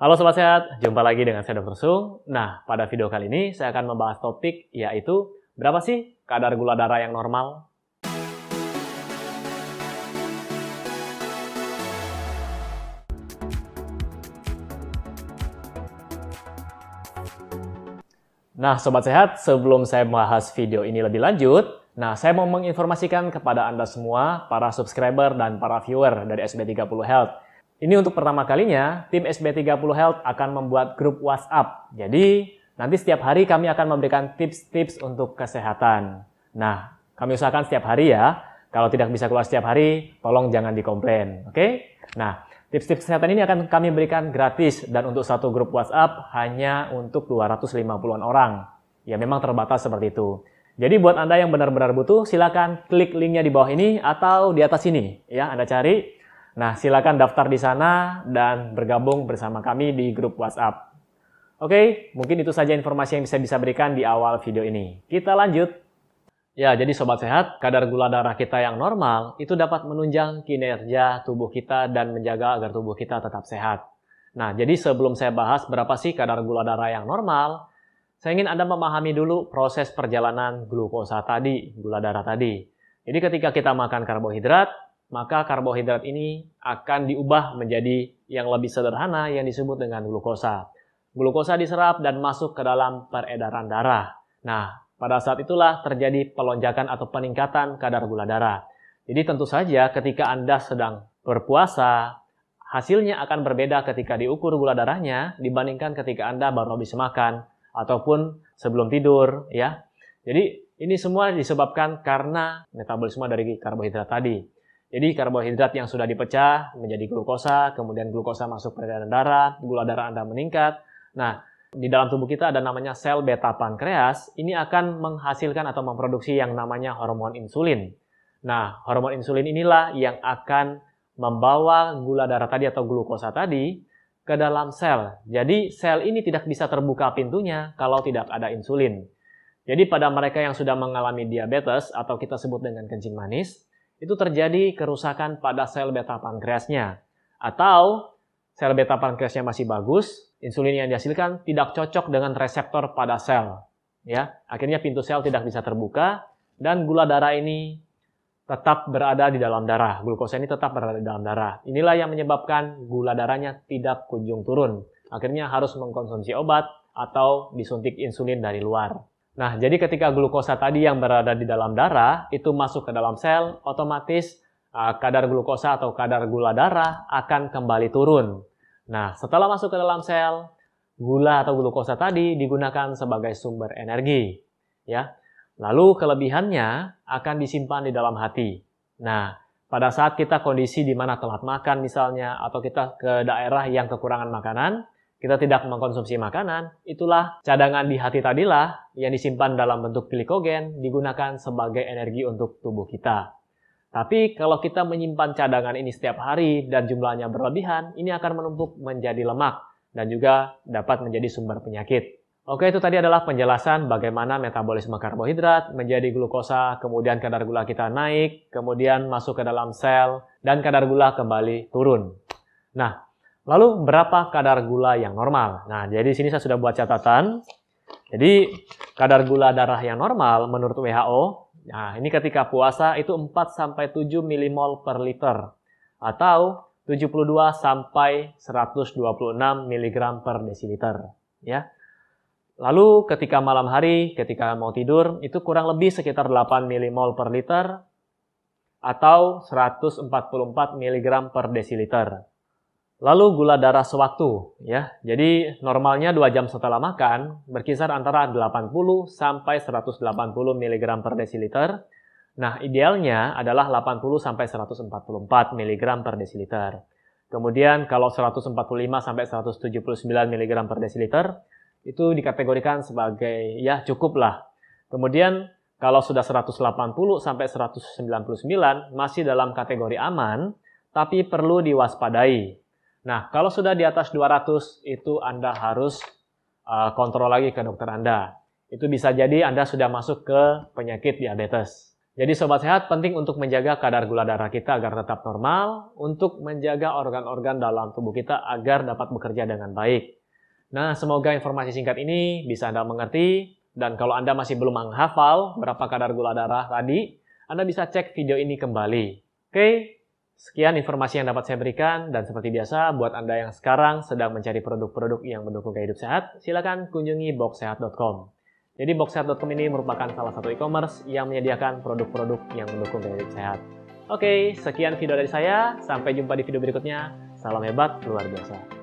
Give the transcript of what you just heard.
Halo Sobat Sehat, jumpa lagi dengan saya Dr. Sung. Nah, pada video kali ini saya akan membahas topik yaitu berapa sih kadar gula darah yang normal? Nah, Sobat Sehat, sebelum saya membahas video ini lebih lanjut, nah saya mau menginformasikan kepada Anda semua, para subscriber dan para viewer dari SB30 Health, ini untuk pertama kalinya, tim SB30 Health akan membuat grup WhatsApp. Jadi, nanti setiap hari kami akan memberikan tips-tips untuk kesehatan. Nah, kami usahakan setiap hari ya. Kalau tidak bisa keluar setiap hari, tolong jangan dikomplain. Oke? Nah, tips-tips kesehatan ini akan kami berikan gratis dan untuk satu grup WhatsApp hanya untuk 250-an orang. Ya, memang terbatas seperti itu. Jadi buat Anda yang benar-benar butuh, silakan klik linknya di bawah ini atau di atas ini. Ya, Anda cari Nah, silakan daftar di sana dan bergabung bersama kami di grup WhatsApp. Oke, mungkin itu saja informasi yang bisa bisa berikan di awal video ini. Kita lanjut. Ya, jadi sobat sehat, kadar gula darah kita yang normal itu dapat menunjang kinerja tubuh kita dan menjaga agar tubuh kita tetap sehat. Nah, jadi sebelum saya bahas berapa sih kadar gula darah yang normal, saya ingin Anda memahami dulu proses perjalanan glukosa tadi, gula darah tadi. Jadi ketika kita makan karbohidrat, maka karbohidrat ini akan diubah menjadi yang lebih sederhana yang disebut dengan glukosa. Glukosa diserap dan masuk ke dalam peredaran darah. Nah, pada saat itulah terjadi pelonjakan atau peningkatan kadar gula darah. Jadi tentu saja ketika Anda sedang berpuasa, hasilnya akan berbeda ketika diukur gula darahnya dibandingkan ketika Anda baru habis makan ataupun sebelum tidur ya. Jadi ini semua disebabkan karena metabolisme dari karbohidrat tadi. Jadi karbohidrat yang sudah dipecah menjadi glukosa, kemudian glukosa masuk ke dalam darah, gula darah Anda meningkat. Nah, di dalam tubuh kita ada namanya sel beta pankreas, ini akan menghasilkan atau memproduksi yang namanya hormon insulin. Nah, hormon insulin inilah yang akan membawa gula darah tadi atau glukosa tadi ke dalam sel. Jadi sel ini tidak bisa terbuka pintunya kalau tidak ada insulin. Jadi pada mereka yang sudah mengalami diabetes atau kita sebut dengan kencing manis, itu terjadi kerusakan pada sel beta pankreasnya. Atau sel beta pankreasnya masih bagus, insulin yang dihasilkan tidak cocok dengan reseptor pada sel. Ya, akhirnya pintu sel tidak bisa terbuka dan gula darah ini tetap berada di dalam darah. Glukosa ini tetap berada di dalam darah. Inilah yang menyebabkan gula darahnya tidak kunjung turun. Akhirnya harus mengkonsumsi obat atau disuntik insulin dari luar. Nah, jadi ketika glukosa tadi yang berada di dalam darah itu masuk ke dalam sel, otomatis uh, kadar glukosa atau kadar gula darah akan kembali turun. Nah, setelah masuk ke dalam sel, gula atau glukosa tadi digunakan sebagai sumber energi, ya. Lalu kelebihannya akan disimpan di dalam hati. Nah, pada saat kita kondisi di mana telat makan misalnya atau kita ke daerah yang kekurangan makanan, kita tidak mengkonsumsi makanan, itulah cadangan di hati tadilah yang disimpan dalam bentuk glikogen digunakan sebagai energi untuk tubuh kita. Tapi kalau kita menyimpan cadangan ini setiap hari dan jumlahnya berlebihan, ini akan menumpuk menjadi lemak dan juga dapat menjadi sumber penyakit. Oke, itu tadi adalah penjelasan bagaimana metabolisme karbohidrat menjadi glukosa, kemudian kadar gula kita naik, kemudian masuk ke dalam sel, dan kadar gula kembali turun. Nah, Lalu berapa kadar gula yang normal? Nah, jadi sini saya sudah buat catatan. Jadi kadar gula darah yang normal menurut WHO, nah ini ketika puasa itu 4 sampai 7 milimol per liter atau 72 sampai 126 mg per desiliter, ya. Lalu ketika malam hari, ketika mau tidur, itu kurang lebih sekitar 8 milimol per liter atau 144 mg per desiliter. Lalu gula darah sewaktu ya. Jadi normalnya 2 jam setelah makan berkisar antara 80 sampai 180 mg per desiliter. Nah, idealnya adalah 80 sampai 144 mg per desiliter. Kemudian kalau 145 sampai 179 mg per desiliter itu dikategorikan sebagai ya cukup lah. Kemudian kalau sudah 180 sampai 199 masih dalam kategori aman, tapi perlu diwaspadai Nah, kalau sudah di atas 200 itu Anda harus uh, kontrol lagi ke dokter Anda. Itu bisa jadi Anda sudah masuk ke penyakit diabetes. Jadi sobat sehat penting untuk menjaga kadar gula darah kita agar tetap normal, untuk menjaga organ-organ dalam tubuh kita agar dapat bekerja dengan baik. Nah, semoga informasi singkat ini bisa Anda mengerti, dan kalau Anda masih belum menghafal berapa kadar gula darah tadi, Anda bisa cek video ini kembali. Oke, sekian informasi yang dapat saya berikan, dan seperti biasa, buat Anda yang sekarang sedang mencari produk-produk yang mendukung gaya hidup sehat, silakan kunjungi boxsehat.com. Jadi boxsehat.com ini merupakan salah satu e-commerce yang menyediakan produk-produk yang mendukung gaya hidup sehat. Oke, sekian video dari saya. Sampai jumpa di video berikutnya. Salam hebat, luar biasa.